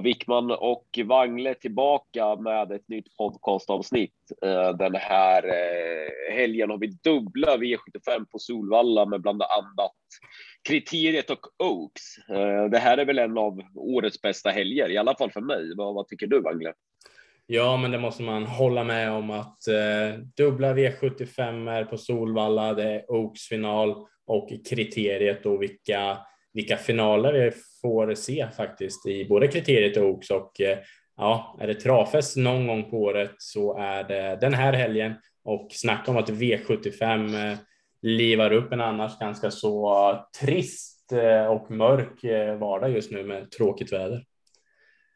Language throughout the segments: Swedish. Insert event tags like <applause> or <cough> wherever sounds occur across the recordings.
Wickman och Wangle tillbaka med ett nytt podcastavsnitt. Eh, den här eh, helgen har vi dubbla V75 på Solvalla med bland annat Kriteriet och Oaks. Eh, det här är väl en av årets bästa helger, i alla fall för mig. Vad, vad tycker du, Wangle? Ja, men det måste man hålla med om att eh, dubbla V75 är på Solvalla. Det är Oaks final och kriteriet och vilka vilka finaler vi får se faktiskt i både kriteriet och Oaks och eh, ja, är det travfest någon gång på året så är det den här helgen och snacka om att V75 eh, livar upp en annars ganska så trist eh, och mörk vardag just nu med tråkigt väder.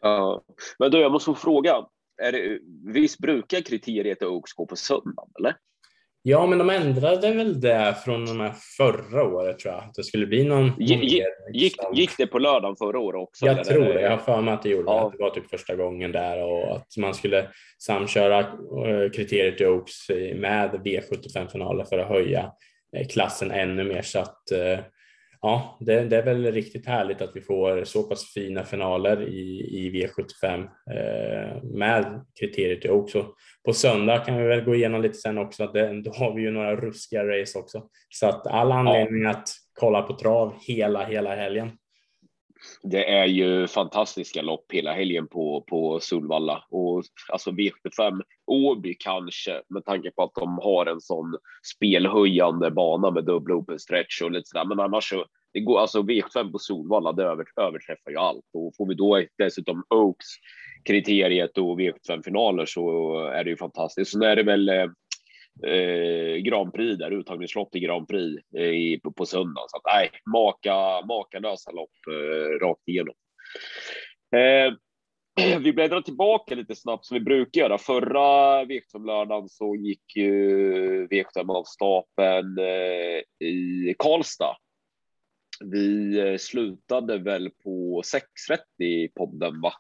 Ja, men då jag måste få fråga, är det, visst brukar kriteriet och Oaks gå på söndag eller? Ja, men de ändrade väl det från de här förra året tror jag. Att det skulle bli någon. Gick, gick, gick det på lördagen förra året också? Jag tror det. Jag har för mig att det gjorde ja. det. Det var typ första gången där och att man skulle samköra eh, kriteriet i Oaks med V75-finaler för att höja eh, klassen ännu mer. Så att eh, ja, det, det, är väl riktigt härligt att vi får så pass fina finaler i, i V75 eh, med kriteriet också. På söndag kan vi väl gå igenom lite sen också, att det, då har vi ju några ruskiga race också. Så att all anledning ja. att kolla på trav hela, hela helgen. Det är ju fantastiska lopp hela helgen på, på Solvalla och alltså V75 Åby kanske med tanke på att de har en sån spelhöjande bana med dubbla open stretch och lite sådär. Men annars så det går alltså V75 på Solvalla. Det över, överträffar ju allt och får vi då dessutom Oaks kriteriet och V75 finaler så är det ju fantastiskt. Sen är det väl eh, eh, Grand Prix där, uttagningslopp till Grand Prix eh, på, på söndag. Så att nej, maka, makalösa lopp eh, rakt igenom. Eh, <clears throat> vi bläddrar tillbaka lite snabbt som vi brukar göra. Förra V75-lördagen så gick ju V75 av stapeln eh, i Karlstad. Vi eh, slutade väl på 6.30 i podden, va?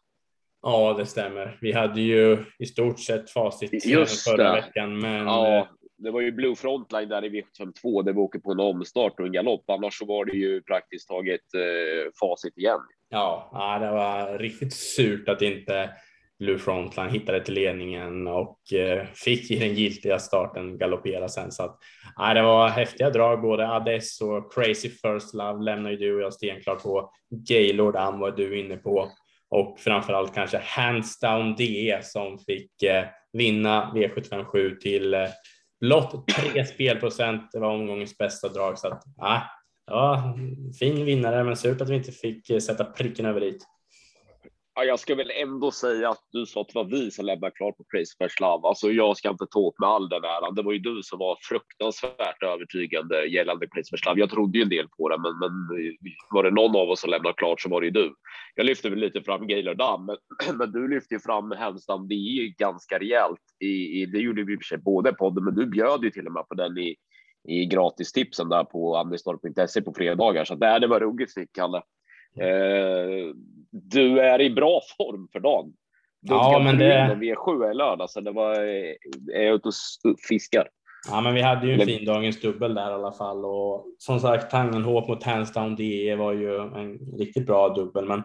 Ja, det stämmer. Vi hade ju i stort sett facit Just förra det. veckan, men ja, eh, det var ju Blue Frontline där i V752 där vi åker på en omstart och en galopp. Annars så var det ju praktiskt taget eh, facit igen. Ja, ja, det var riktigt surt att inte Blue Frontline hittade till ledningen och eh, fick i den giltiga starten galoppera sen. Så att, ja, det var häftiga drag. Både Ades och Crazy First Love lämnar ju du och jag stenklart på. Gaylord Am var du inne på och framförallt kanske Hands Down DE som fick eh, vinna V757 till eh, blott tre <clears throat> spelprocent. Det var omgångens bästa drag så att ja, ja, fin vinnare, men surt att vi inte fick eh, sätta pricken över dit. Ja, jag ska väl ändå säga att du sa att det var vi som lämnade klart på Crazy First Love. Alltså, jag ska inte ta åt med all den äran. Det var ju du som var fruktansvärt övertygande gällande Crazy First Love. Jag trodde ju en del på det, men, men var det någon av oss som lämnade klart så var det ju du. Jag lyfte väl lite fram Gaylor Damm, men, <clears throat> men du lyfte ju fram Hemstam Det är ju ganska rejält. I, i, det gjorde vi i och för sig både podden, men du bjöd ju till och med på den i, i gratistipsen där på andestorp.se på fredagar. Så det, det var ruggigt snyggt, Kalle. Eh, du är i bra form för dagen. Du ja, men det... V7 i lördag, så det var, är jag ute och fiskar. Ja, men vi hade ju en fin dagens dubbel där i alla fall och som sagt Tangenhop mot Handsdown DE var ju en riktigt bra dubbel. Men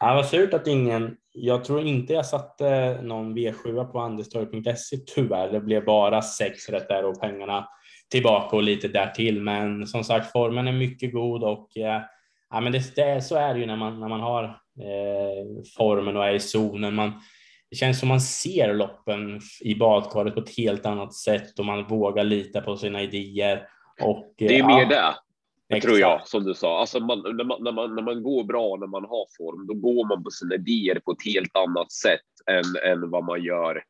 det var surt att ingen, jag tror inte jag satte någon V7 på andestorg.se tyvärr. Det blev bara sex rätt där och pengarna tillbaka och lite därtill. Men som sagt, formen är mycket god och eh, ja, men det, det, så är det ju när man, när man har eh, formen och är i zonen. Man, det känns som man ser loppen i badkaret på ett helt annat sätt och man vågar lita på sina idéer. Och, det är mer det. Exakt. tror jag, som du sa. Alltså man, när, man, när, man, när man går bra, när man har form, då går man på sina idéer på ett helt annat sätt än, än vad man gör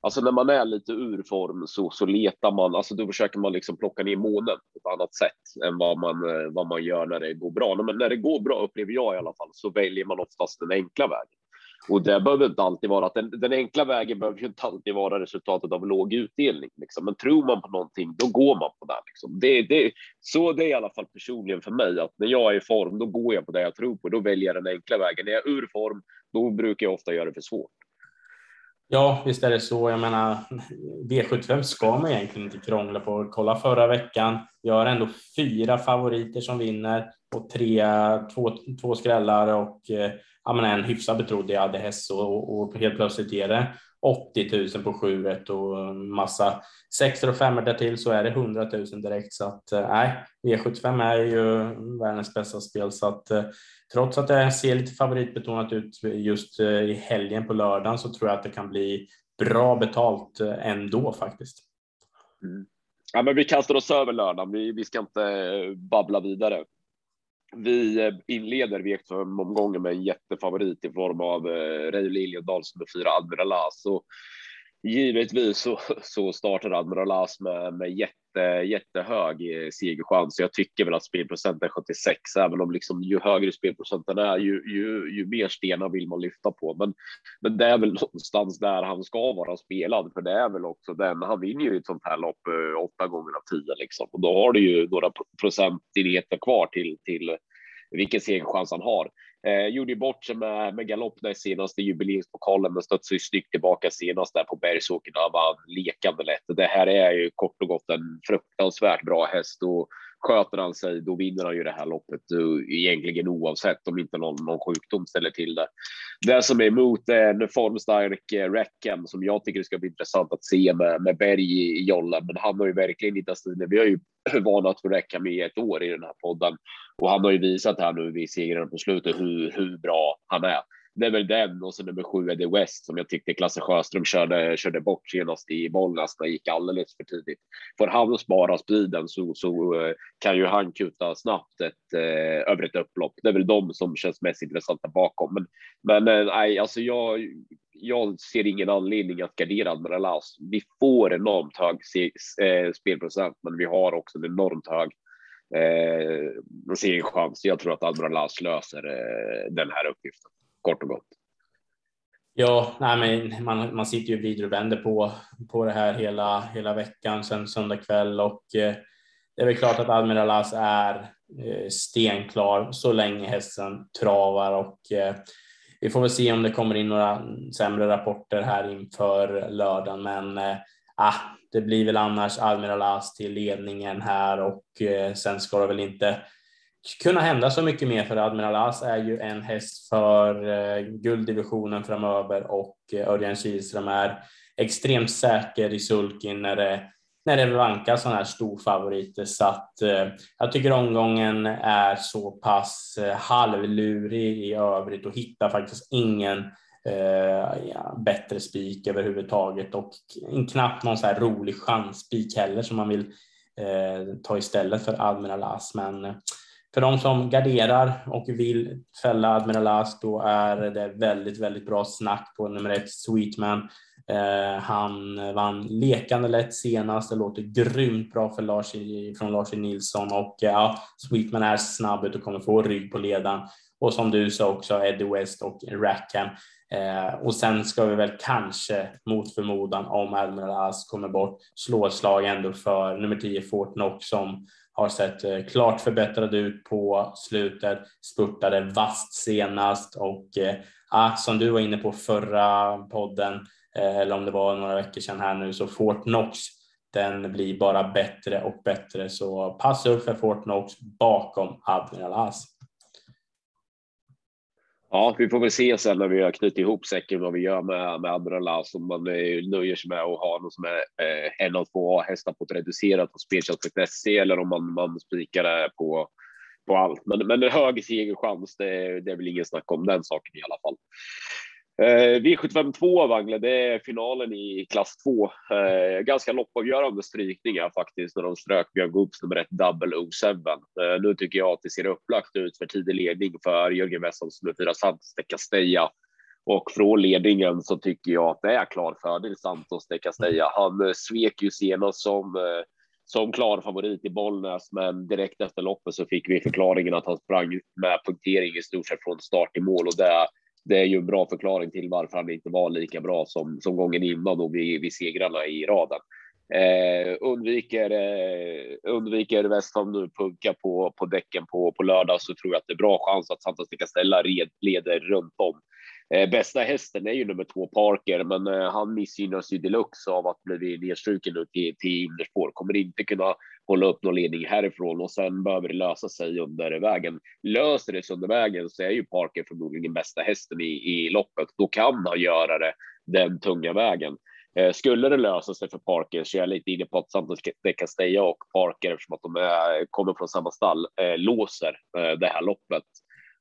Alltså när man är lite ur form så, så letar man, alltså då försöker man liksom plocka ner månen på ett annat sätt än vad man, eh, vad man gör när det går bra. Men när det går bra upplever jag i alla fall så väljer man oftast den enkla vägen. Och det behöver inte alltid vara att den, den enkla vägen behöver ju inte alltid vara resultatet av låg utdelning. Liksom. Men tror man på någonting, då går man på det. Liksom. det, det så det är i alla fall personligen för mig, att när jag är i form, då går jag på det jag tror på. Då väljer jag den enkla vägen. När jag är ur form, då brukar jag ofta göra det för svårt. Ja, visst är det så. Jag menar, V75 ska man egentligen inte krångla på. Kolla förra veckan. Vi har ändå fyra favoriter som vinner och tre, två, två skrällar och eh, ja, men en hyfsat betrodd i Adde Hess och, och helt plötsligt ger det 80 000 på 7 och massa sexor och femmor där till så är det 100 000 direkt. Så att eh, nej, V75 är ju världens bästa spel så att eh, trots att det ser lite favoritbetonat ut just eh, i helgen på lördagen så tror jag att det kan bli bra betalt eh, ändå faktiskt. Mm. Ja, men vi kastar oss över lördagen. Vi, vi ska inte eh, babbla vidare. Vi eh, inleder V75-omgången med en jättefavorit i form av eh, Ray som nummer fyra Admiral Lasso. Givetvis så, så startar Admiralas med, med jätte, jättehög eh, segerchans. Jag tycker väl att spelprocenten är 76, även om liksom ju högre spelprocenten är, ju, ju, ju mer stenar vill man lyfta på. Men, men det är väl någonstans där han ska vara spelad, för det är väl också den. Han vinner ju ett sånt här lopp eh, åtta gånger av tio liksom, och då har du ju några procentenheter kvar till till vilken segerchans han har. Eh, gjorde ju bort sig med, med galopp där senaste jubileumspokalen, men studsade ju snyggt tillbaka senast där på Bergsåker när han vann lekande lätt. Det här är ju kort och gott en fruktansvärt bra häst och sköter han sig, då vinner han ju det här loppet eh, egentligen oavsett om inte någon, någon sjukdom ställer till det. Det som är emot är en formstark eh, Räcken som jag tycker det ska bli intressant att se med, med Berg i, i jollen, men han har ju verkligen inte stilen. Vi har ju <clears throat> varnat för Räckham i ett år i den här podden och han har ju visat här nu vid segrarna på slutet hur, hur bra han är det är väl den och så nummer sju Eddie West som jag tyckte Klasse Sjöström körde, körde bort senast i Bollnäs när gick alldeles för tidigt. Får han spara speeden så, så eh, kan ju han kuta snabbt ett, eh, över ett upplopp. Det är väl de som känns mest intressanta bakom. Men, men eh, nej, alltså jag, jag ser ingen anledning att gardera Admiral As. Vi får enormt hög se, eh, spelprocent, men vi har också en enormt hög eh, segerchans. Jag tror att Admiral As löser eh, den här uppgiften kort och gott. Ja, nej, men man, man sitter ju och vrider och vänder på, på det här hela, hela veckan sen söndag kväll och eh, det är väl klart att Admiral As är eh, stenklar så länge hästen travar och eh, vi får väl se om det kommer in några sämre rapporter här inför lördagen, men eh, ah, det blir väl annars Admiral As till ledningen här och eh, sen ska det väl inte kunna hända så mycket mer för Admiral As är ju en häst för eh, gulddivisionen framöver och eh, Örjan Kihlström är extremt säker i sulkin när det, när det vankas sådana här storfavoriter. Så att eh, jag tycker omgången är så pass eh, halvlurig i övrigt och hittar faktiskt ingen eh, ja, bättre spik överhuvudtaget och knappt någon så här rolig chansspik heller som man vill eh, ta istället för Admiral As. Men eh, för de som garderar och vill fälla Admiral As, då är det väldigt, väldigt bra snack på nummer ett, Sweetman. Eh, han vann lekande lätt senast. Det låter grymt bra för Lars, från Lars Nilsson och eh, ja, Sweetman är snabb ut och kommer få rygg på ledan. Och som du sa också, Eddie West och Rackham. Eh, och sen ska vi väl kanske mot förmodan om Admiral As kommer bort slå ett slag ändå för nummer 10 Fortnox som har sett eh, klart förbättrad ut på slutet, spurtade vast senast och eh, som du var inne på förra podden, eh, eller om det var några veckor sedan här nu, så Fortnox den blir bara bättre och bättre. Så passa upp för Fortnox bakom Admiral As. Ja, vi får väl se sen när vi har knutit ihop säcken vad vi gör med, med andra lass om man eh, nöjer sig med att ha någon som är eh, en av två hästar på ett reducerat på spelchans.se eller om man, man spikar det på, på allt. Men, men en hög segerchans, det, det är väl ingen snack om den saken i alla fall. Eh, V75 2 Wangle, det är finalen i klass 2. Eh, ganska loppavgörande strykningar faktiskt när de strök Björn Goops nummer 1 Double O7. Eh, nu tycker jag att det ser upplagt ut för tidig ledning för Jörgen Wessels nummer 4 Santos de Castella. Och från ledningen så tycker jag att det är klar fördel Santos de Castella. Han eh, svek ju senast som eh, som klar favorit i Bollnäs, men direkt efter loppet så fick vi förklaringen att han sprang med punktering i stort sett från start till mål och det det är ju en bra förklaring till varför han inte var lika bra som, som gången innan och vid, vi segrarna i raden. Eh, undviker, eh, undviker Westholm nu punka på, på däcken på, på lördag så tror jag att det är bra chans att Santos ställa red, leder runt om. Eh, bästa hästen är ju nummer två Parker, men eh, han missgynnas ju deluxe av att bli nedstruken nu till, till innerspår. Kommer inte kunna hålla upp någon ledning härifrån och sen behöver det lösa sig under vägen. Löser det sig under vägen så är ju Parker förmodligen bästa hästen i, i loppet. Då kan han göra det den tunga vägen. Eh, skulle det lösa sig för Parker så jag är jag lite inne på att Santos de Castella och Parker, eftersom att de är, kommer från samma stall, eh, låser eh, det här loppet.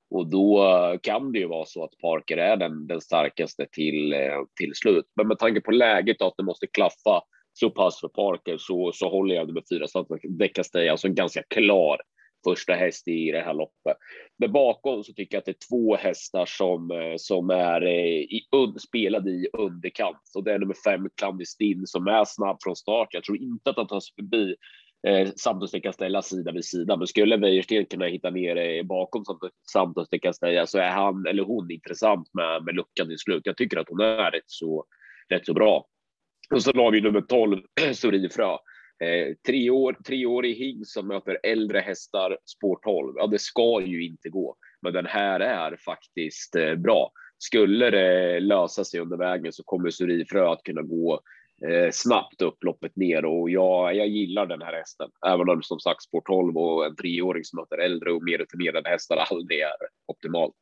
Och då kan det ju vara så att Parker är den, den starkaste till, eh, till slut. Men med tanke på läget och att det måste klaffa så pass för Parker så, så håller jag med fyra Santos de Castella, alltså en ganska klar första häst i det här loppet. Men bakom så tycker jag att det är två hästar som, eh, som är eh, i, spelade i underkant. Och det är nummer fem, Clandestin, som är snabb från start. Jag tror inte att han tar sig förbi eh, Santos de Castella sida vid sida. Men skulle Wäjersten kunna hitta ner bakom bakom Santos de Castella så är han eller hon intressant med, med luckan i slut. Jag tycker att hon är rätt så, rätt så bra. Och så har vi nummer 12, <clears throat> Sorifrö. Eh, tre, år, tre år i hing som möter äldre hästar, spår 12. Ja, det ska ju inte gå, men den här är faktiskt eh, bra. Skulle det lösa sig under vägen så kommer Surifrö att kunna gå eh, snabbt upp loppet ner och jag, jag gillar den här hästen. Även om som sagt spår 12 och en treåring som möter äldre och mer rutinerade hästar <laughs> aldrig är optimalt.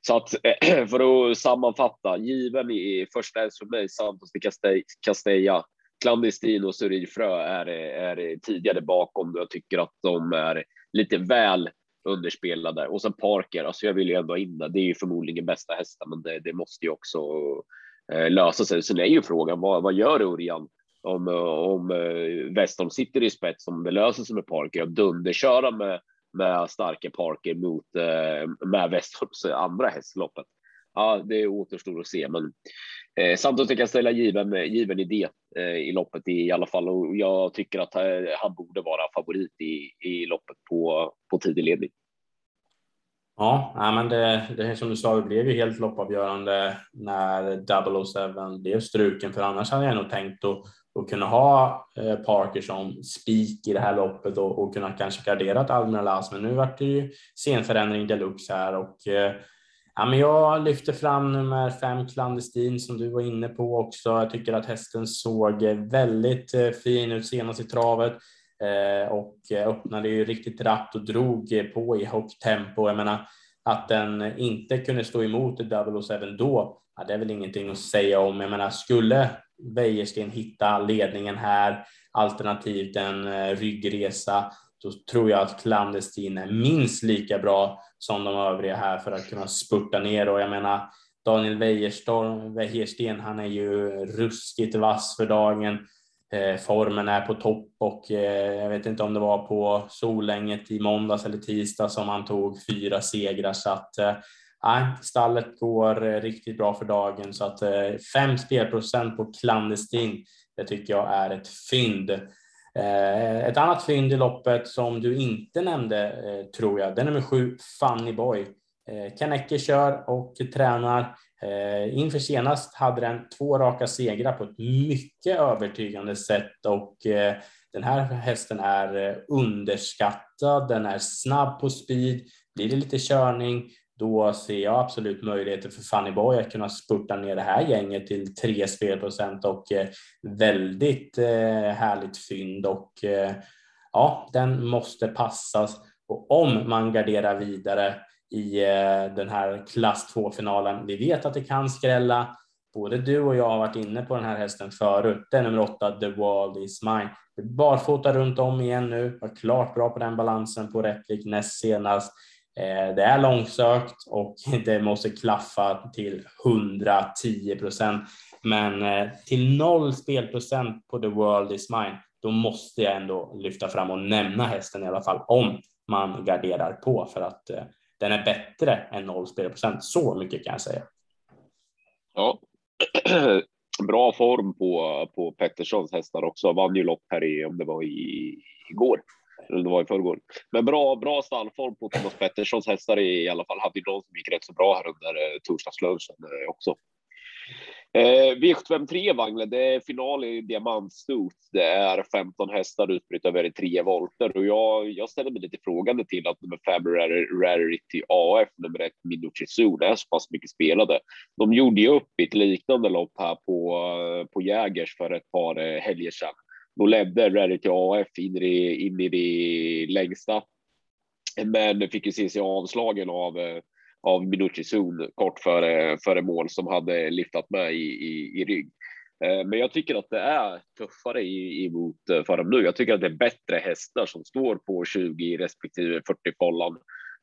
Så att <clears throat> för att sammanfatta, given i första häst för mig, Santos de Castella, Clandestino och Surifrö är, är tidigare bakom. Jag tycker att de är lite väl underspelade och sen Parker. Alltså jag vill ju ändå in där. Det är ju förmodligen bästa hästen, men det, det måste ju också Eh, lösa sig. Sen är ju frågan vad, vad gör Örjan om, om eh, Westholm sitter i spets om det löser sig med Parker och dunderköra med med starka Parker mot eh, med Westholms andra hästloppet ja, det återstår att se, men eh, Santos kan ställa given, given idé eh, i loppet i alla fall och jag tycker att eh, han borde vara favorit i, i loppet på, på tidig ledning. Ja, men det, det som du sa, det blev ju helt loppavgörande när 007 blev struken, för annars hade jag nog tänkt att, att kunna ha eh, Parker som spik i det här loppet och, och kunna kanske gardera Almiral As, men nu vart det ju scenförändring deluxe här och eh, Ja, men jag lyfter fram nummer fem Clandestin som du var inne på också. Jag tycker att hästen såg väldigt eh, fin ut senast i travet Eh, och eh, öppnade ju riktigt rappt och drog eh, på i högt tempo. Jag menar att den inte kunde stå emot även oh då, ja, det är väl ingenting att säga om. Jag menar, skulle Wäjersten hitta ledningen här, alternativt en ryggresa, då tror jag att Klandestin är minst lika bra som de övriga här för att kunna spurta ner och jag menar Daniel Wäjersten, han är ju ruskigt vass för dagen. Eh, formen är på topp och eh, jag vet inte om det var på Solänget i måndags eller tisdag som han tog fyra segrar så att eh, stallet går eh, riktigt bra för dagen så att fem spelprocent på Clandestin, det tycker jag är ett fynd. Ett annat fynd i loppet som du inte nämnde tror jag, det är nummer sju, Funny Boy. Eh, Kanecke kör och tränar. Eh, inför senast hade den två raka segrar på ett mycket övertygande sätt och eh, den här hästen är eh, underskattad. Den är snabb på speed. Blir det lite körning då ser jag absolut möjligheter för Fanny Boy att kunna spurta ner det här gänget till 3 spelprocent och väldigt härligt fynd och ja, den måste passas och om man garderar vidare i eh, den här klass 2-finalen. Vi vet att det kan skrälla. Både du och jag har varit inne på den här hästen förut. Det är nummer åtta, The World Is Mine. Barfota runt om igen nu, var klart bra på den balansen på Rättvik näst senast. Eh, det är långsökt och <laughs> det måste klaffa till 110 procent. Men eh, till noll spelprocent på The World Is Mine, då måste jag ändå lyfta fram och nämna hästen i alla fall om man garderar på för att eh, den är bättre än noll spelprocent. Så mycket kan jag säga. Ja, <clears throat> bra form på, på Petterssons hästar också. Vann ju lopp här i, om det var i, igår. Eller det var i förrgår. Men bra, bra stallform på Thomas Petterssons hästar i, i alla fall. Hade ju någon som gick rätt så bra här under eh, torsdagslunchen eh, också. Eh, V753 Wangle, det är final i diamantstot. Det är 15 hästar utbrytta över tre volter och jag, jag ställer mig lite frågande till att nummer 5 Rarity AF, nummer 1 Minucci det är så pass mycket spelade. De gjorde ju upp i ett liknande lopp här på, på Jägers för ett par eh, helger sedan. Då ledde Rarity AF in i, in i det längsta, men fick ju se sig avslagen av eh, av Minucci Sun kort före, före mål som hade lyftat med i, i, i rygg. Eh, men jag tycker att det är tuffare emot eh, Farum nu. Jag tycker att det är bättre hästar som står på 20 respektive 40 follan.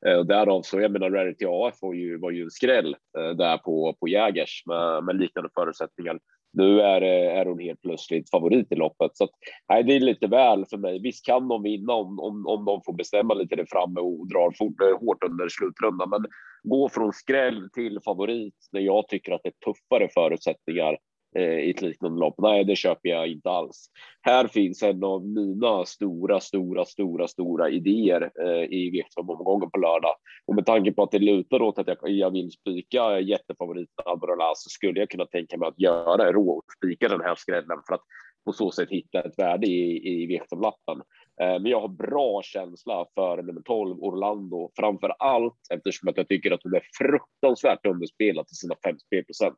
Eh, därav så, jag menar, Rarity AF var ju, var ju en skräll där på, på Jägers med, med liknande förutsättningar. Nu är, eh, är hon helt plötsligt favorit i loppet. Så att, nej, det är lite väl för mig. Visst kan de vinna om, om, om de får bestämma lite där framme och drar fort, eh, hårt under slutrundan. Men gå från skräll till favorit när jag tycker att det är tuffare förutsättningar eh, i ett liknande lopp. Nej, det köper jag inte alls. Här finns en av mina stora, stora, stora, stora idéer eh, i V75-omgången på lördag. Och med tanke på att det lutar åt att jag, jag vill spika jättefavoriten Alvarez så skulle jag kunna tänka mig att göra rå spika den här skrällen för att på så sätt hitta ett värde i, i V75-lappen. Eh, men jag har bra känsla för nummer 12 Orlando, framför allt eftersom att jag tycker att hon är fruktansvärt underspelad till sina 5 spelprocent.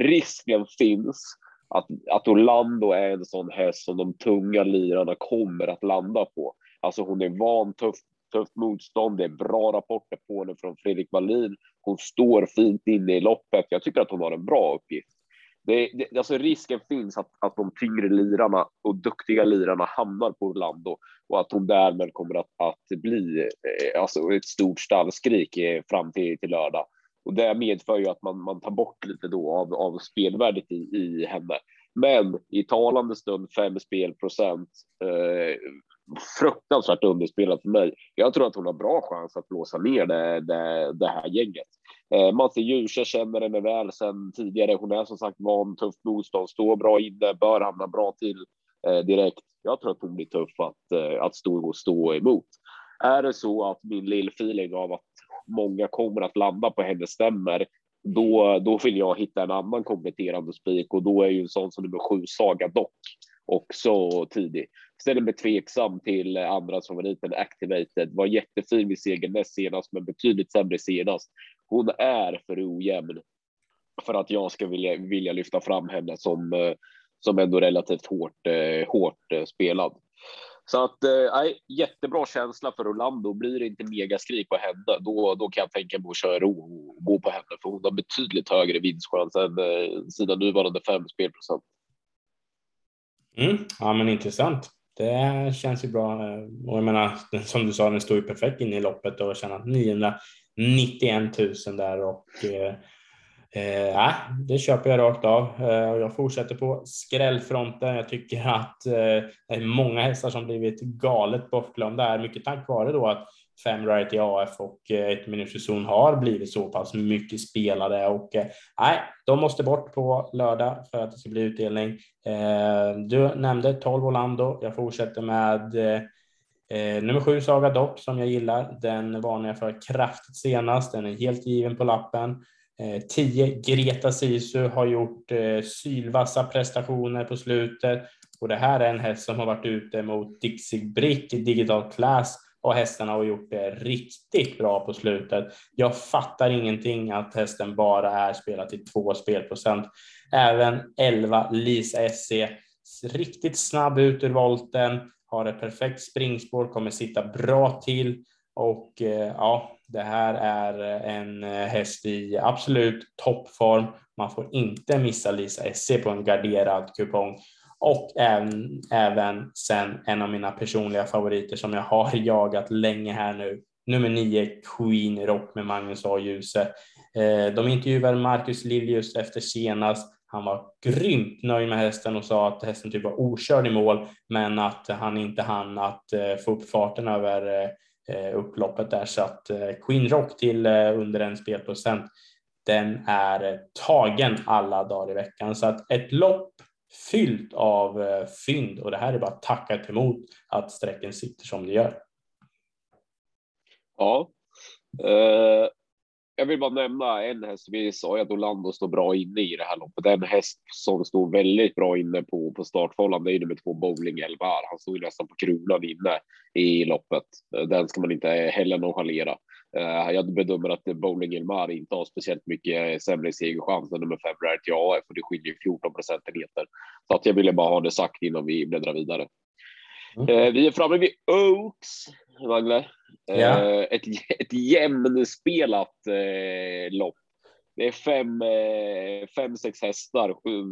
Risken finns att, att Orlando är en sån häst som de tunga lirarna kommer att landa på. Alltså hon är van tuff, tufft motstånd. Det är bra rapporter på henne från Fredrik Wallin. Hon står fint inne i loppet. Jag tycker att hon har en bra uppgift. Det, det, alltså risken finns att, att de tyngre lirarna och duktiga lirarna hamnar på Orlando och att hon därmed kommer att, att bli eh, alltså ett stort stallskrik eh, fram till, till lördag. Och det medför ju att man, man tar bort lite då av, av spelvärdet i, i henne. Men i talande stund fem spelprocent. Eh, fruktansvärt underspelad för mig. Jag tror att hon har bra chans att blåsa ner det, det, det här gänget. Eh, Matti Djurse känner henne väl sedan tidigare. Hon är som sagt van, tufft motstånd, står bra inne, bör hamna bra till eh, direkt. Jag tror att hon blir tuff att, eh, att stå och stå emot. Är det så att min lill-feeling av att många kommer att landa på henne stämmer, då, då vill jag hitta en annan kompletterande spik och då är ju en sån som nummer sju Saga Dock också tidig. Ställer mig tveksam till andra favoriten Activated. Var jättefin vid segern näst senast, men betydligt sämre senast. Hon är för ojämn för att jag ska vilja, vilja lyfta fram henne som, eh, som ändå relativt hårt, eh, hårt eh, spelad. Så att äh, jättebra känsla för Orlando. Blir det inte megaskrik på henne, då, då kan jag tänka mig att köra ro och gå på henne, för hon har betydligt högre vinstchans än sina nuvarande fem spelprocent. Mm, ja, men intressant. Det känns ju bra. Och jag menar, som du sa, den står ju perfekt in i loppet och tjänat 991 000 där och eh, Eh, det köper jag rakt av. Eh, jag fortsätter på skrällfronten. Jag tycker att eh, det är många hästar som blivit galet bortglömda här, mycket tack vare då att fem right i AF och eh, ett minuters zon har blivit så pass mycket spelade och eh, nej, de måste bort på lördag för att det ska bli utdelning. Eh, du nämnde 12 Orlando. Jag fortsätter med Eh, eh nummer sju Saga Dopp som jag gillar. Den varnar jag för kraftigt senast. Den är helt given på lappen. 10 eh, Greta Sisu har gjort eh, sylvassa prestationer på slutet och det här är en häst som har varit ute mot Dixie Brick i Digital Class och hästarna har gjort det riktigt bra på slutet. Jag fattar ingenting att hästen bara är spelad till två spelprocent. Även 11 Lisa SC, riktigt snabb ut ur volten, har ett perfekt springspår, kommer sitta bra till och eh, ja, det här är en eh, häst i absolut toppform. Man får inte missa Lisa SC på en garderad kupong och även, även sen en av mina personliga favoriter som jag har <laughs> jagat länge här nu. Nummer nio, Queen Rock med Magnus A. Djuse. Eh, de intervjuade Marcus Liljus efter senast. Han var grymt nöjd med hästen och sa att hästen typ var okörd i mål, men att han inte hann att eh, få upp farten över eh, upploppet där. Så att Queen Rock till under en spelprocent, den är tagen alla dagar i veckan. Så att ett lopp fyllt av eh, fynd och det här är bara tackat emot att sträcken sitter som det gör. Ja, eh, jag vill bara nämna en häst. Vi sa ju att Orlando står bra inne i det här loppet. En häst som står väldigt bra inne på, på startfållan, det är nummer två Bowling Elvar. Han stod ju nästan på kronan inne i loppet. Eh, den ska man inte heller nonchalera. Uh, jag bedömer att Bowling Elmar inte har speciellt mycket sämre segerchans än nummer fem Rarity AF och det skiljer 14 procentenheter. Så att jag ville bara ha det sagt innan vi bläddrar vidare. Mm. Uh, vi är framme vid Oaks, Magne. Ja. Eh, ett, ett jämnspelat eh, lopp. Det är fem, eh, fem, sex hästar, sju,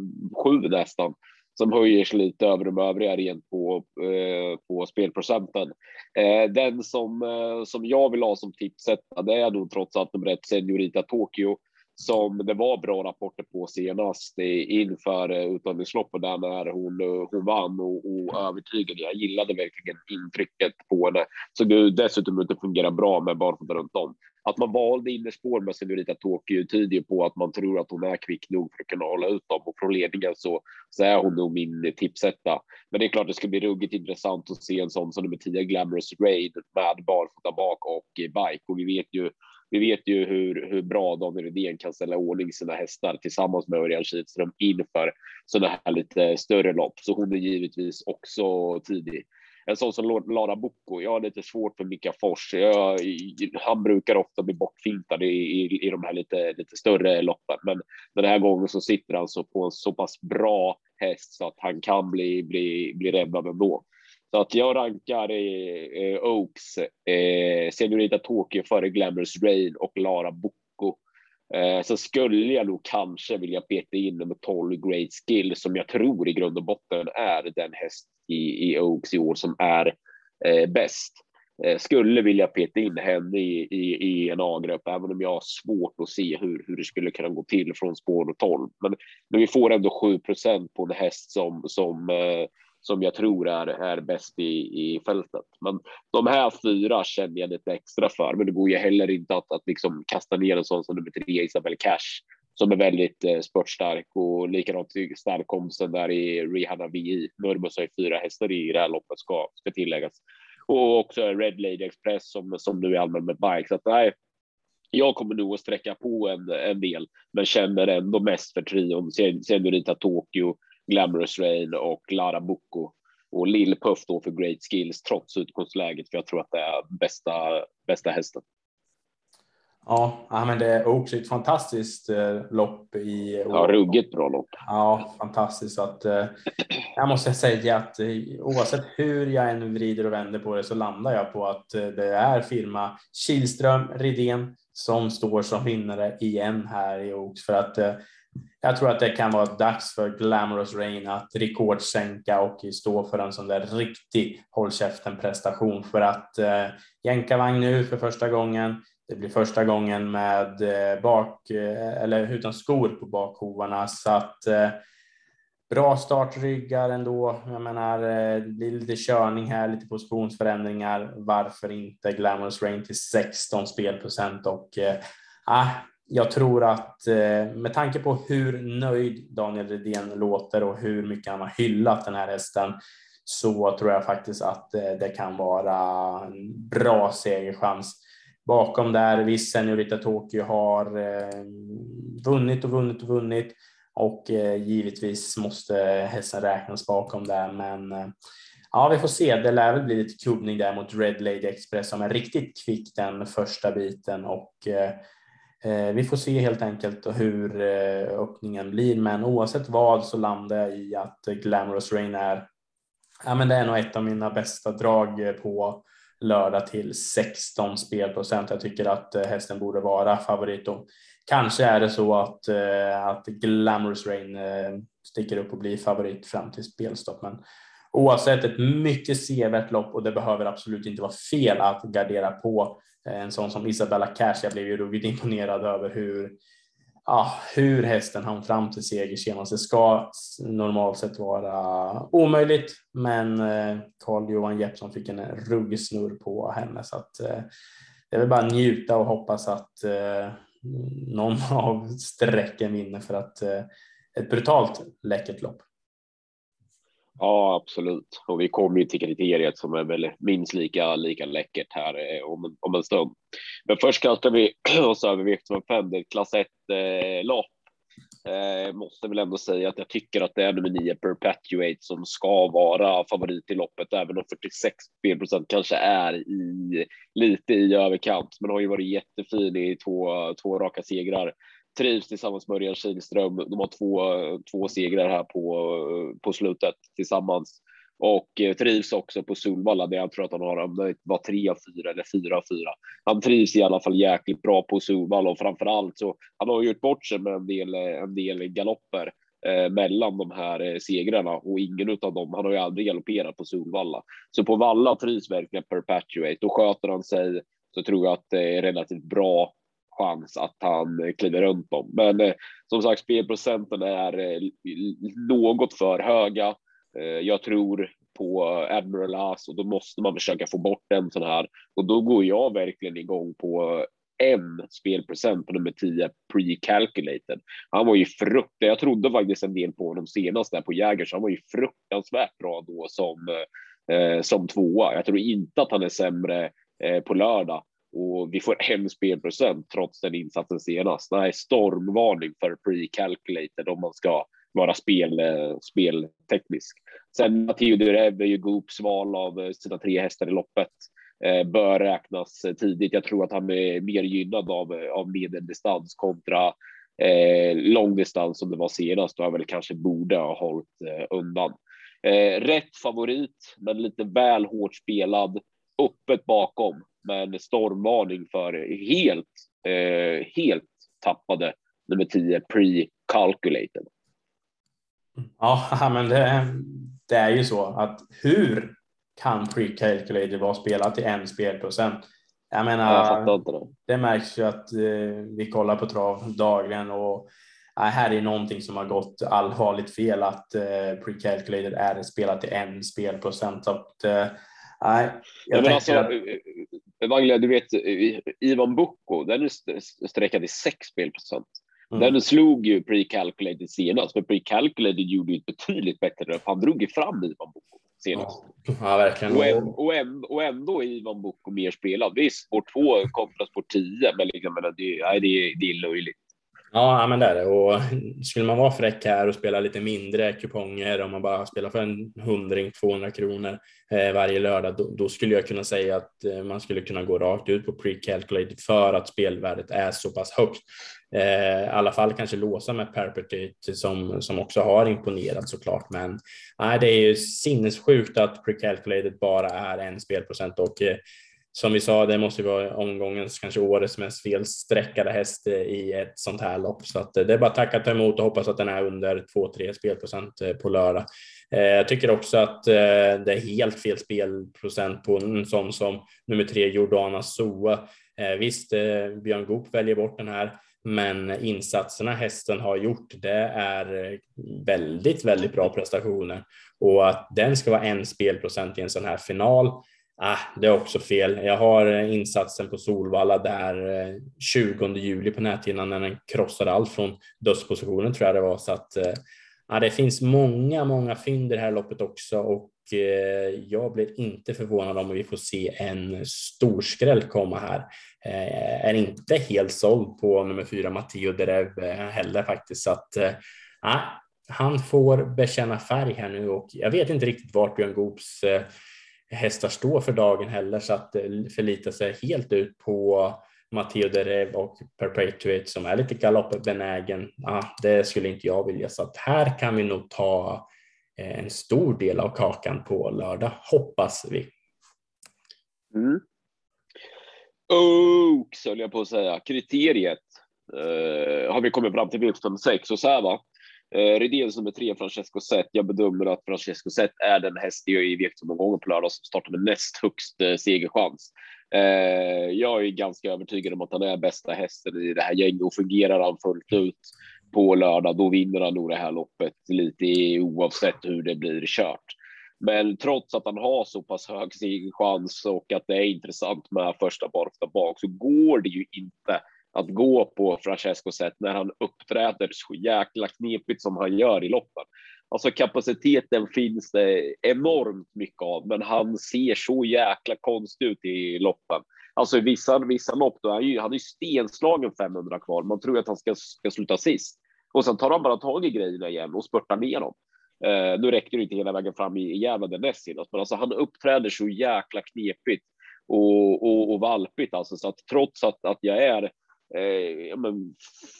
sju nästan, som höjer sig lite över de övriga rent på, eh, på spelprocenten. Eh, den som, eh, som jag vill ha som tipsetta, det är nog trots allt nummer ett, seniorita Tokyo som det var bra rapporter på senast inför eh, utandningsloppet där när hon, eh, hon vann och, och övertygade. Jag gillade verkligen intrycket på henne. Så det dessutom inte fungerar bra med barfota runt om. Att man valde innerspår med Senorita Tokyo tyder på att man tror att hon är kvick nog för att kunna hålla ut dem och från ledningen så, så är hon nog min tipsetta. Men det är klart det ska bli ruggigt intressant att se en sån som nummer 10 Glamorous Raid med barfota bak och bike och vi vet ju vi vet ju hur, hur bra Daniel Rydén kan ställa ordning sina hästar tillsammans med Örjan Kihlström inför sådana här lite större lopp. Så hon är givetvis också tidig. En sån som Lara Bocco, jag har lite svårt för Mika Fors. Jag, han brukar ofta bli bortfintad i, i, i de här lite, lite större loppen, men den här gången så sitter han så på en så pass bra häst så att han kan bli, bli, bli räddad ändå. Så att jag rankar eh, Oaks, eh, Senorita Tokyo före Glamorous Rain och Lara Bocco. Eh, så skulle jag nog kanske vilja peta in nummer 12 Great Skill som jag tror i grund och botten är den häst i, i Oaks i år som är eh, bäst. Eh, skulle vilja peta in henne i, i, i en A-grupp, även om jag har svårt att se hur, hur det skulle kunna gå till från spår 12. Men, men vi får ändå 7% på en häst som, som eh, som jag tror är, är bäst i, i fältet. Men de här fyra känner jag lite extra för, men det går ju heller inte att, att liksom kasta ner en sån som nummer tre, Isabel Cash, som är väldigt eh, spurtstark och likadant starkomsten där i Rihanna VI. Nurmos har ju fyra hästar i det här loppet ska, ska tilläggas. Och också Red Lady Express som, som nu är allmän med bike. Så att, nej, jag kommer nog att sträcka på en, en del, men känner ändå mest för trion. Sen, Senorita Tokyo, Glamorous Rain och Lara Bocco och Lill Puff då för Great Skills trots utgångsläget. För jag tror att det är bästa, bästa hästen. Ja, men det är också ett fantastiskt eh, lopp i Ja, ruggigt bra lopp. Ja, fantastiskt. Att, eh, jag måste säga att eh, oavsett hur jag än vrider och vänder på det så landar jag på att det är firma Kihlström Ridén som står som vinnare igen här i Oaks för att jag tror att det kan vara dags för Glamorous Rain att rekordsänka och stå för en sån där riktig håll käften prestation för att eh, jänkarvagn nu för första gången. Det blir första gången med eh, bak eh, eller utan skor på bakhovarna så att eh, bra startryggar ändå. Jag menar, eh, det blir lite körning här, lite positionsförändringar. Varför inte Glamorous Rain till 16 spelprocent och eh, ah, jag tror att eh, med tanke på hur nöjd Daniel Redén låter och hur mycket han har hyllat den här hästen så tror jag faktiskt att eh, det kan vara en bra segerchans. Bakom där, visst Seniorita Tokyo har eh, vunnit och vunnit och vunnit och givetvis måste hästen räknas bakom där men Ja, vi får se. Det lär väl bli lite kubbning där mot Red Lady Express som är riktigt kvick den första biten och Eh, vi får se helt enkelt hur eh, öppningen blir, men oavsett vad så landar jag i att Glamorous Rain är, ja, men det är nog ett av mina bästa drag eh, på lördag till 16 spelprocent. Jag tycker att eh, hästen borde vara favorit och kanske är det så att, eh, att Glamorous Rain sticker upp och blir favorit fram till spelstopp. Men oavsett ett mycket sevärt lopp och det behöver absolut inte vara fel att gardera på eh, en sån som Isabella Cash. Jag blev ju ruggigt imponerad över hur, ja, hur hästen hann fram till seger senast. Det ska normalt sett vara omöjligt, men eh, Carl Johan Jeppsson fick en ruggig snurr på henne så att eh, det är väl bara njuta och hoppas att eh, någon <laughs> av strecken vinner för att eh, ett brutalt läckert lopp. Ja, absolut. Och vi kommer ju till kriteriet som är väl minst lika, lika läckert här eh, om, om en stund. Men först kastar vi <clears throat> oss över V75, det är klass 1-lopp. Eh, eh måste väl ändå säga att jag tycker att det är nummer 9 Perpetuate som ska vara favorit i loppet, även om 46 spelprocent kanske är i lite i överkant, men har ju varit jättefin i två, två raka segrar trivs tillsammans med Örjan Kihlström. De har två, två segrar här på, på slutet tillsammans och eh, trivs också på Solvalla där jag tror att han har om det var tre av fyra eller fyra av fyra. Han trivs i alla fall jäkligt bra på Solvalla och framför allt så han har gjort bort sig med en del, eh, en del galopper eh, mellan de här eh, segrarna och ingen av dem. Han har ju aldrig galopperat på Solvalla, så på Valla trivs verkligen Perpetuate och sköter han sig så tror jag att det är relativt bra chans att han eh, kliver runt dem. Men eh, som sagt, spelprocenten är eh, något för höga. Jag tror på Admiral As och då måste man försöka få bort en sån här och då går jag verkligen igång på en spelprocent på nummer 10 pre-calculated. Han var ju fruktansvärt. Jag trodde faktiskt en del på honom senast där på Jägers. Han var ju fruktansvärt bra då som eh, som tvåa. Jag tror inte att han är sämre eh, på lördag och vi får en spelprocent trots den insatsen senast. Nej, stormvarning för pre-calculated om man ska vara spel, eh, spelteknisk. Sen Matteo Durev är ju Goops val av eh, sina tre hästar i loppet. Eh, bör räknas eh, tidigt. Jag tror att han är mer gynnad av, av medeldistans kontra eh, långdistans som det var senast och han väl kanske borde ha hållit eh, undan. Eh, rätt favorit, men lite väl hårt spelad. Öppet bakom men stormvarning för helt, eh, helt tappade nummer 10 pre-calculated. Ja, <laughs> men det, det är ju så att hur kan pre-calculated vara spelat till en spelprocent? Jag menar, jag det. det. märks ju att eh, vi kollar på trav dagligen och eh, här är någonting som har gått allvarligt fel att eh, pre-calculated är spelat till en spelprocent. Så att, eh, jag men alltså, att... Vaglia, du vet Ivan Bocco, den är sträckad i 6 spelprocent. Mm. Den slog ju pre-calculated senast, men pre-calculated gjorde ju betydligt bättre. Han drog ju fram Ivan Bocco senast. Ja, verkligen. Och, en, och, en, och ändå är Ivan Bocco mer spelad. Visst, sport 2 kontra sport 10, men liksom, det, nej, det, är, det är löjligt. Ja, men det är det. Och skulle man vara fräck här och spela lite mindre kuponger, om man bara spelar för en hundring, 200 kronor eh, varje lördag, då, då, skulle jag kunna säga att eh, man skulle kunna gå rakt ut på pre-calculated för att spelvärdet är så pass högt. Eh, I alla fall kanske låsa med Perpetuate som, som också har imponerat såklart. Men nej, det är ju sinnessjukt att pre-calculated bara är en spelprocent och eh, som vi sa, det måste vara omgångens, kanske årets mest felsträckade häst i ett sånt här lopp. Så att eh, det är bara att tacka ta emot och hoppas att den är under 2-3 spelprocent eh, på lördag. Eh, jag tycker också att det är helt fel spelprocent på en sån som nummer tre Jordana Soa. Visst, Björn Goop väljer bort den här, men insatserna hästen har gjort, det är väldigt, väldigt bra prestationer och att den ska vara en spelprocent i en sån här final Ah, det är också fel. Jag har eh, insatsen på Solvalla där eh, 20 juli på näthinnan när den krossade allt från dödspositionen tror jag det var. Så att, ah, det finns många, många fynd i det här loppet också och jag blir inte förvånad om vi får se en storskräll komma här. Är inte helt såld på nummer fyra Matteo Derev heller faktiskt. Så att, ah, han får bekänna färg här nu och jag vet inte riktigt vart Björn Goops hästar står för dagen heller så att förlita sig helt ut på Matteo Derev och Perpetuate som är lite galoppbenägen. Ah, det skulle inte jag vilja så att här kan vi nog ta eh, en stor del av kakan på lördag hoppas vi. Mm. Oaks höll jag på att säga. Kriteriet uh, har vi kommit fram till V76 och så här va. Eh, Redén som är tre, Francesco Zet. Jag bedömer att Francesco Zet är den häst i V75-omgången på lördag som startar med näst högst eh, segerchans. Eh, jag är ganska övertygad om att han är bästa hästen i det här gänget och fungerar han fullt ut på lördag, då vinner han nog det här loppet lite oavsett hur det blir kört. Men trots att han har så pass hög segerchans och att det är intressant med första barfota bak så går det ju inte att gå på Francesco sätt när han uppträder så jäkla knepigt som han gör i loppen. Alltså kapaciteten finns det enormt mycket av, men han ser så jäkla konstig ut i loppen. Alltså i vissa, vissa lopp, då är ju, han är ju stenslagen 500 kvar. Man tror att han ska, ska sluta sist och sen tar han bara tag i grejerna igen och spurtar ner dem. Uh, nu räcker det inte hela vägen fram i, i Gävle näst senast, men alltså han uppträder så jäkla knepigt och, och, och valpigt alltså så att trots att, att jag är eh, men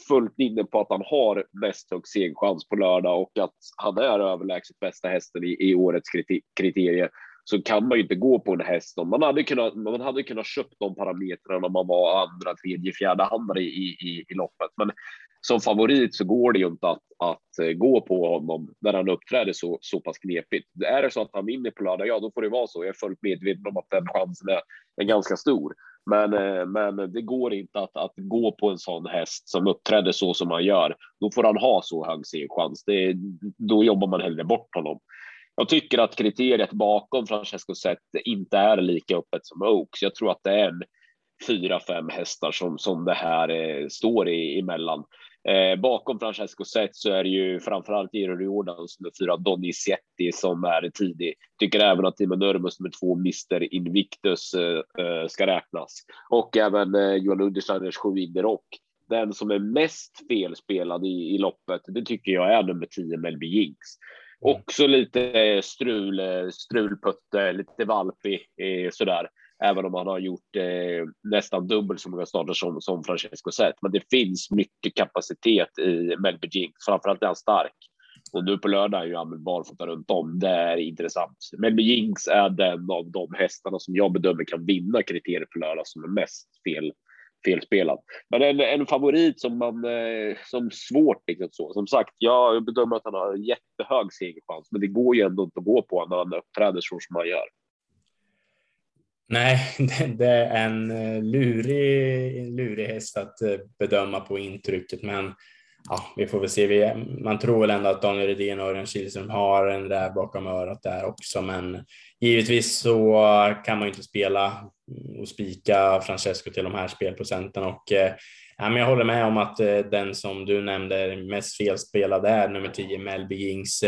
fullt inne på att han har näst högst segerchans på lördag och att han är överlägset bästa hästen i, i årets kriterier så kan man ju inte gå på en häst. Man hade kunnat, man hade kunnat köpt de parametrarna när man var andra, tredje, fjärde handare i, i, i loppet. Men som favorit så går det ju inte att, att eh, gå på honom när han uppträder så, så pass knepigt. Är det så att han vinner på lördag, ja då får det vara så. Jag är fullt medveten om att den chansen är, är ganska stor. Men, eh, men det går inte att, att gå på en sån häst som uppträder så som han gör. Då får han ha så hög segerchans. Då jobbar man hellre bort honom. Jag tycker att kriteriet bakom Francesco Zet inte är lika öppet som Oaks. Jag tror att det är en fyra, fem hästar som, som det här eh, står i, emellan. Eh, bakom Francesco Zet så är det ju framförallt Giro Jordans nummer fyra Donizetti som är tidig. Tycker även att Timo Nurmus nummer två Mr Invictus eh, eh, ska räknas och även eh, Johan Untersteiners sju Rock. Den som är mest felspelad i, i loppet, det tycker jag är nummer 10 Melby Jinx. Mm. Också lite strul, strulputte, lite valpig eh, sådär även om han har gjort eh, nästan dubbelt så många starter som, som Francesco Zet. Men det finns mycket kapacitet i Melby Jinx, framförallt är han stark. Och nu på lördag är ju han barfota runt om. Det är intressant. Melby Jinx är den av de hästarna som jag bedömer kan vinna kriterier på lördag som är mest fel felspelad. Men en, en favorit som man eh, som svårt liksom så. Som sagt, jag bedömer att han har jättehög segerchans, men det går ju ändå inte att gå på när han uppträder så som han gör. Nej, <laughs> det är en eh, lurig, lurig häst att eh, bedöma på intrycket, men ja, vi får väl se. Man tror väl ändå att Daniel Redén och Örjan Kihlström har en där bakom örat där också, men givetvis så kan man ju inte spela och spika Francesco till de här spelprocenten och eh, ja, men jag håller med om att den som du nämnde mest felspelad är nummer 10 Melby Jings.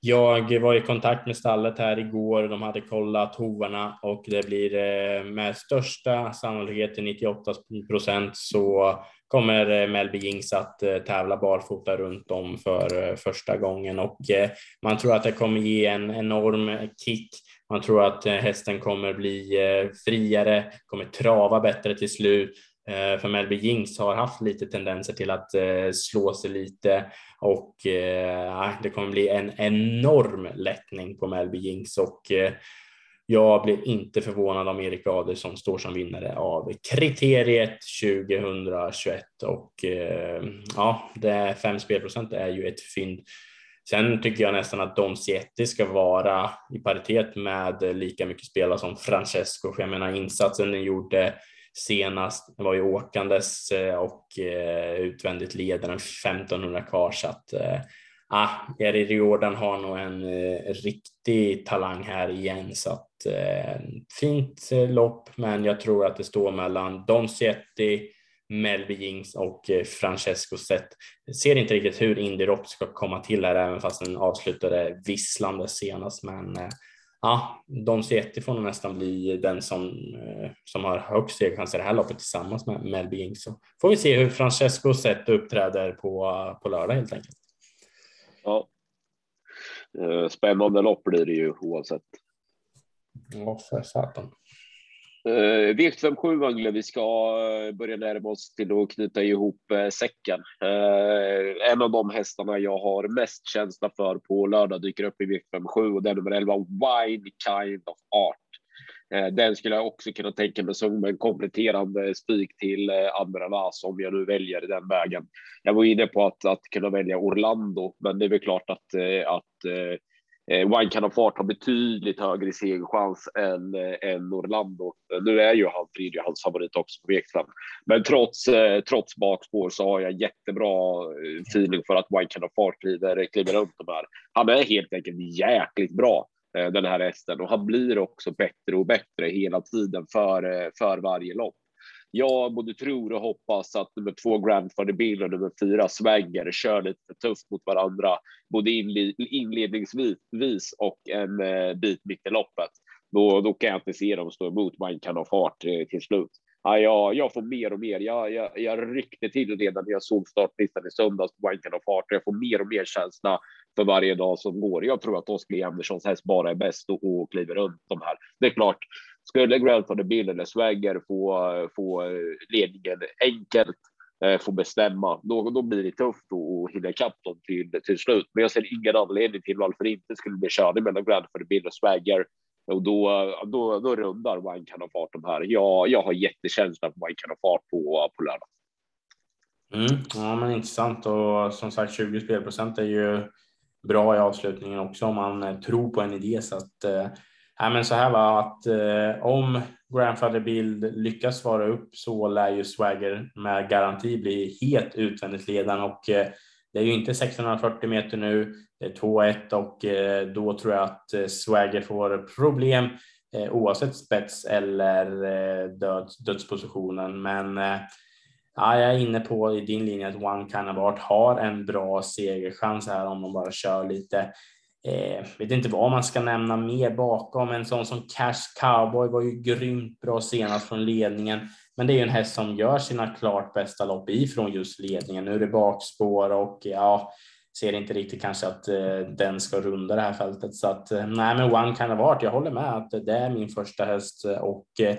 Jag var i kontakt med stallet här igår. De hade kollat hovarna och det blir eh, med största sannolikhet till 98 procent så kommer eh, Melby Jings att eh, tävla barfota runt om för första gången och man tror att det kommer ge en enorm kick. Man tror att hästen kommer bli friare, kommer trava bättre till slut Eh, för Melby Jinx har haft lite tendenser till att eh, slå sig lite och eh, ah, det kommer bli en enorm lättning på Melby Jinx och jag blir inte förvånad om Erik Adelsson står som vinnare av kriteriet 2021 och ja, det fem spelprocent är ju ett fynd. Sen tycker jag nästan att Dom Cietti ska vara i paritet med lika mycket spelare som Francesco, för jag menar insatsen ni gjorde senast. Var ju åkandes eh, och eh, utvändigt ledaren 1500 kvar. Så att eh, ah, Jerry Jordan har nog en riktig talang här igen. Så att fint lopp men jag tror att det står mellan Don Cietti, Melby Jings och Francesco Zet. Ser inte riktigt hur Indy Rock ska komma till här även fast den avslutade visslande senast men ja, Don Cietti får nog nästan bli den som, eh, som har högst segerchans i det här loppet tillsammans med Melby Ing. Så får vi se hur Francesco sett uppträder på, på lördag helt enkelt. Ja. Eh, spännande lopp blir det ju oavsett. Ja, för satan. Eh, uh, V757 Angle, vi ska eh, börja närma oss till att knyta ihop uh, säcken. Uh, en av de hästarna jag har mest känsla för på lördag dyker upp i V57 och det är nummer 11, Wine Kind of Art. Den skulle jag också kunna tänka mig som en kompletterande spik till Andra Las om jag nu väljer den vägen. Jag var inne på att, att kunna välja Orlando, men det är väl klart att, att Eh, Wine Can of Fart har betydligt högre segerchans än, eh, än Orlando. Nu är ju han Fridio hans favorit också på V5. Men trots, eh, trots bakspår så har jag jättebra eh, feeling för att Wine Can of Fart kliver, kliver runt de här. Han är helt enkelt jäkligt bra eh, den här hästen och han blir också bättre och bättre hela tiden för, eh, för varje lopp jag både tror och hoppas att nummer två Grandfather Bill och nummer fyra Swagger kör lite tufft mot varandra, både inledningsvis och en eh, bit mitt i loppet. Då, då kan jag inte se dem stå emot man kan ha fart eh, till slut. Ja, jag, jag får mer och mer. Jag, jag, jag ryckte till redan när jag såg startlistan i söndags på Wine och Fart. Jag får mer och mer känsla för varje dag som går. Jag tror att Oskar Anderssons häst bara är bäst och, och kliver runt de här. Det är klart, skulle Grandfather Bill eller Swagger få, få ledningen enkelt, eh, få bestämma, då, då blir det tufft att hinna ikapp dem till, till slut. Men jag ser ingen anledning till varför det inte skulle bli körning mellan Grandfather Bill och Swagger och då, då, då rundar Wine kan fart de här. Jag, jag har jättekänsla för Wine kan fart på, på lördag. Mm, ja, men intressant och som sagt 20 spelprocent är ju bra i avslutningen också om man tror på en idé så att eh, Ja, men så här var att eh, om Grandfather Bild lyckas svara upp så lär ju Swagger med garanti bli helt utvändigt ledande och eh, det är ju inte 640 meter nu. Det är 2-1 och eh, då tror jag att eh, Swagger får problem eh, oavsett spets eller eh, död, dödspositionen. Men eh, ja, jag är inne på i din linje att One Kind of Art har en bra segerchans här om de bara kör lite. Eh, vet inte vad man ska nämna mer bakom. En sån som Cash Cowboy var ju grymt bra senast från ledningen. Men det är ju en häst som gör sina klart bästa lopp ifrån just ledningen. Nu är det bakspår och ja, ser inte riktigt kanske att eh, den ska runda det här fältet. Så att eh, nej, men One Kind of Art, jag håller med att det är min första häst och eh,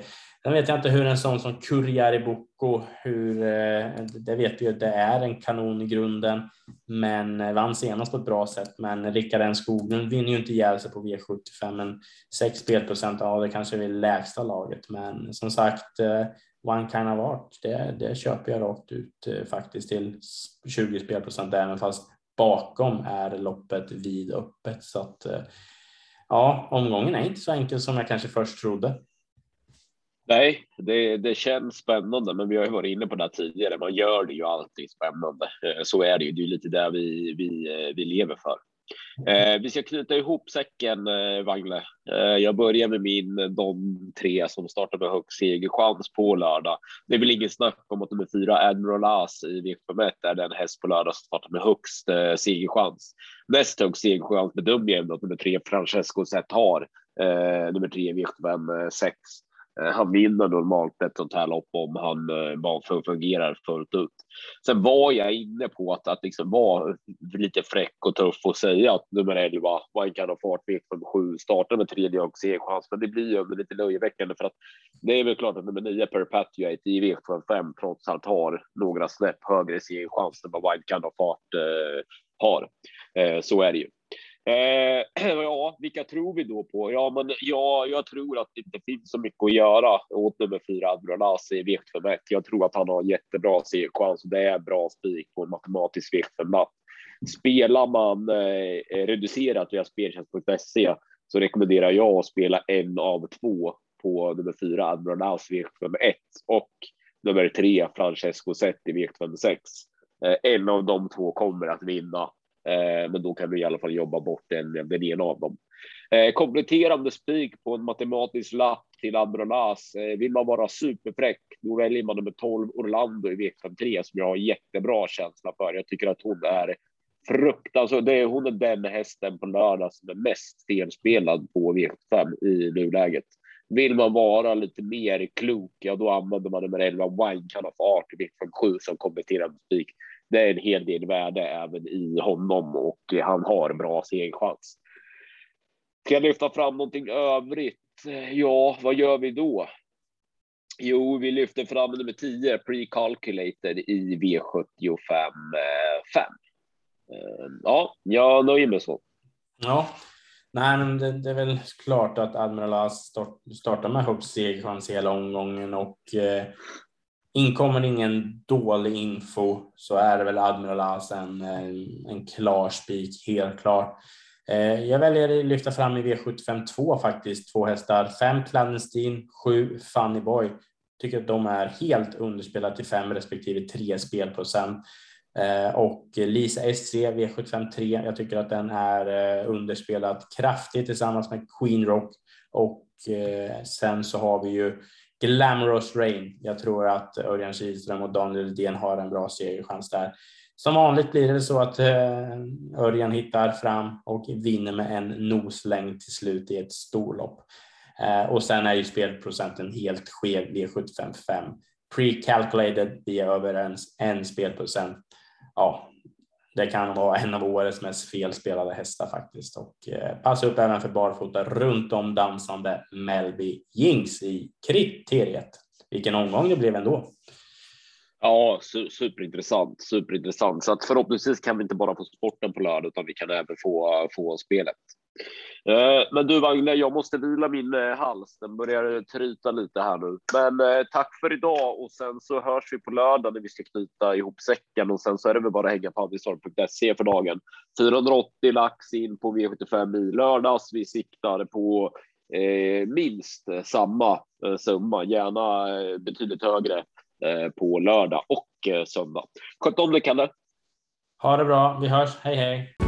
Sen vet jag inte hur en sån som Kurjariboko, hur, eh, det vet vi ju att det är en kanon i grunden, men eh, vann senast på ett bra sätt. Men Rickard N Skoglund vinner ju inte ihjäl sig på V75, men 6 spelprocent, ja det kanske är lägsta laget. Men som sagt, eh, One Kind of Art, det, det köper jag rakt ut faktiskt till 20 spelprocent, även fast bakom är loppet vidöppet. Så att ja, omgången är inte så enkel som jag kanske först trodde. Nej, det, det känns spännande, men vi har ju varit inne på det här tidigare. Man gör det ju alltid spännande. Eh, så är det ju. Det är lite där vi, vi, eh, vi lever för. Eh, vi ska knyta ihop säcken, eh, Wangle. Eh, jag börjar med min, eh, de tre som startar med högst segerchans på lördag. Det är väl ingen snack om att nummer fyra, Admiral As i V71 är den häst på lördag som startar med högst eh, segerchans. Näst högst segerchans bedömer jag ändå att nummer tre, Francesco Zet har. Eh, nummer tre, V75 6. Eh, han vinner normalt ett sånt här lopp om han eh, bara fungerar fullt ut. Sen var jag inne på att, att liksom vara lite fräck och tuff och säga att nummer 11, man kan ha fart V57, startar med tredje och C-chans, men det blir ju lite löjeväckande för att det är väl klart att nummer 9 Perpetuate i V75 trots allt har några snäpp högre C-chans än vad Wild Kind of Fart eh, har. Eh, så är det ju. Eh, <clears throat> ja, vilka tror vi då på? Ja, men ja, jag tror att det inte finns så mycket att göra åt nummer fyra Adrolas i V75. Jag tror att han har jättebra segerchans och det är bra spik på en matematisk V75. Spelar man eh, reducerat via speltjänst.se så rekommenderar jag att spela en av två på nummer fyra Adrolas V75 1 och nummer tre Francesco Zet i V75 6. Eh, en av de två kommer att vinna Eh, men då kan du i alla fall jobba bort den, den ena av dem. Eh, kompletterande spik på en matematisk lapp till Androlas. Eh, vill man vara superfräck, då väljer man nummer 12 Orlando i V53 som jag har jättebra känsla för. Jag tycker att hon är fruktansvärt. Alltså, det är, hon är den hästen på lördag som är mest felspelad på V75 i nuläget. Vill man vara lite mer klok, ja då använder man nummer 11 Wine Can Art i V57 som kompletterande spik det är en hel del värde även i honom och han har bra segerchans. Ska jag lyfta fram någonting övrigt? Ja, vad gör vi då? Jo, vi lyfter fram nummer 10, Pre-Calculated i V75 5. Ehm, ja, jag nöjer mig så. Ja, nej, men det, det är väl klart att Admiral As start, startar med högst segerchans hela omgången och eh, Inkommer ingen dålig info så är det väl Admiral As en, eh, en klar spik, helt klart. Eh, jag väljer att lyfta fram i V75 2 faktiskt, två hästar. Fem Clandestine, sju Funny Boy. Tycker att de är helt underspelade till fem respektive tre spelprocent. Eh, och Lisa SC V75 3. Jag tycker att den är eh, underspelad kraftigt tillsammans med Queen Rock och sen så har vi ju Glamorous Rain. Jag tror att Örjan Kihlström och Daniel Rydén har en bra segerchans där. Som vanligt blir det så att eh, Örjan hittar fram och vinner med en noslängd till slut i ett storlopp. Eh, och sen är ju spelprocenten helt skev V755. Pre-calculated, vi är överens en spelprocent. Ja, det kan vara en av årets mest felspelade hästar faktiskt och eh, passa upp även för barfota runt om dansande Melby Jinx i kriteriet. Vilken omgång det blev ändå. Ja, su superintressant, superintressant. Så att förhoppningsvis kan vi inte bara få sporten på lördag, utan vi kan även få, få spelet. Eh, men du Vagne, jag måste vila min eh, hals. Den börjar tryta lite här nu. Men eh, tack för idag och sen så hörs vi på lördag när vi ska knyta ihop säcken och sen så är det väl bara att hänga på avisar.se för dagen. 480 lax in på V75 i lördags. Vi siktar på eh, minst samma eh, summa, gärna eh, betydligt högre Eh, på lördag och eh, söndag. Sköt om dig, Kalle. Ha det bra. Vi hörs. Hej, hej.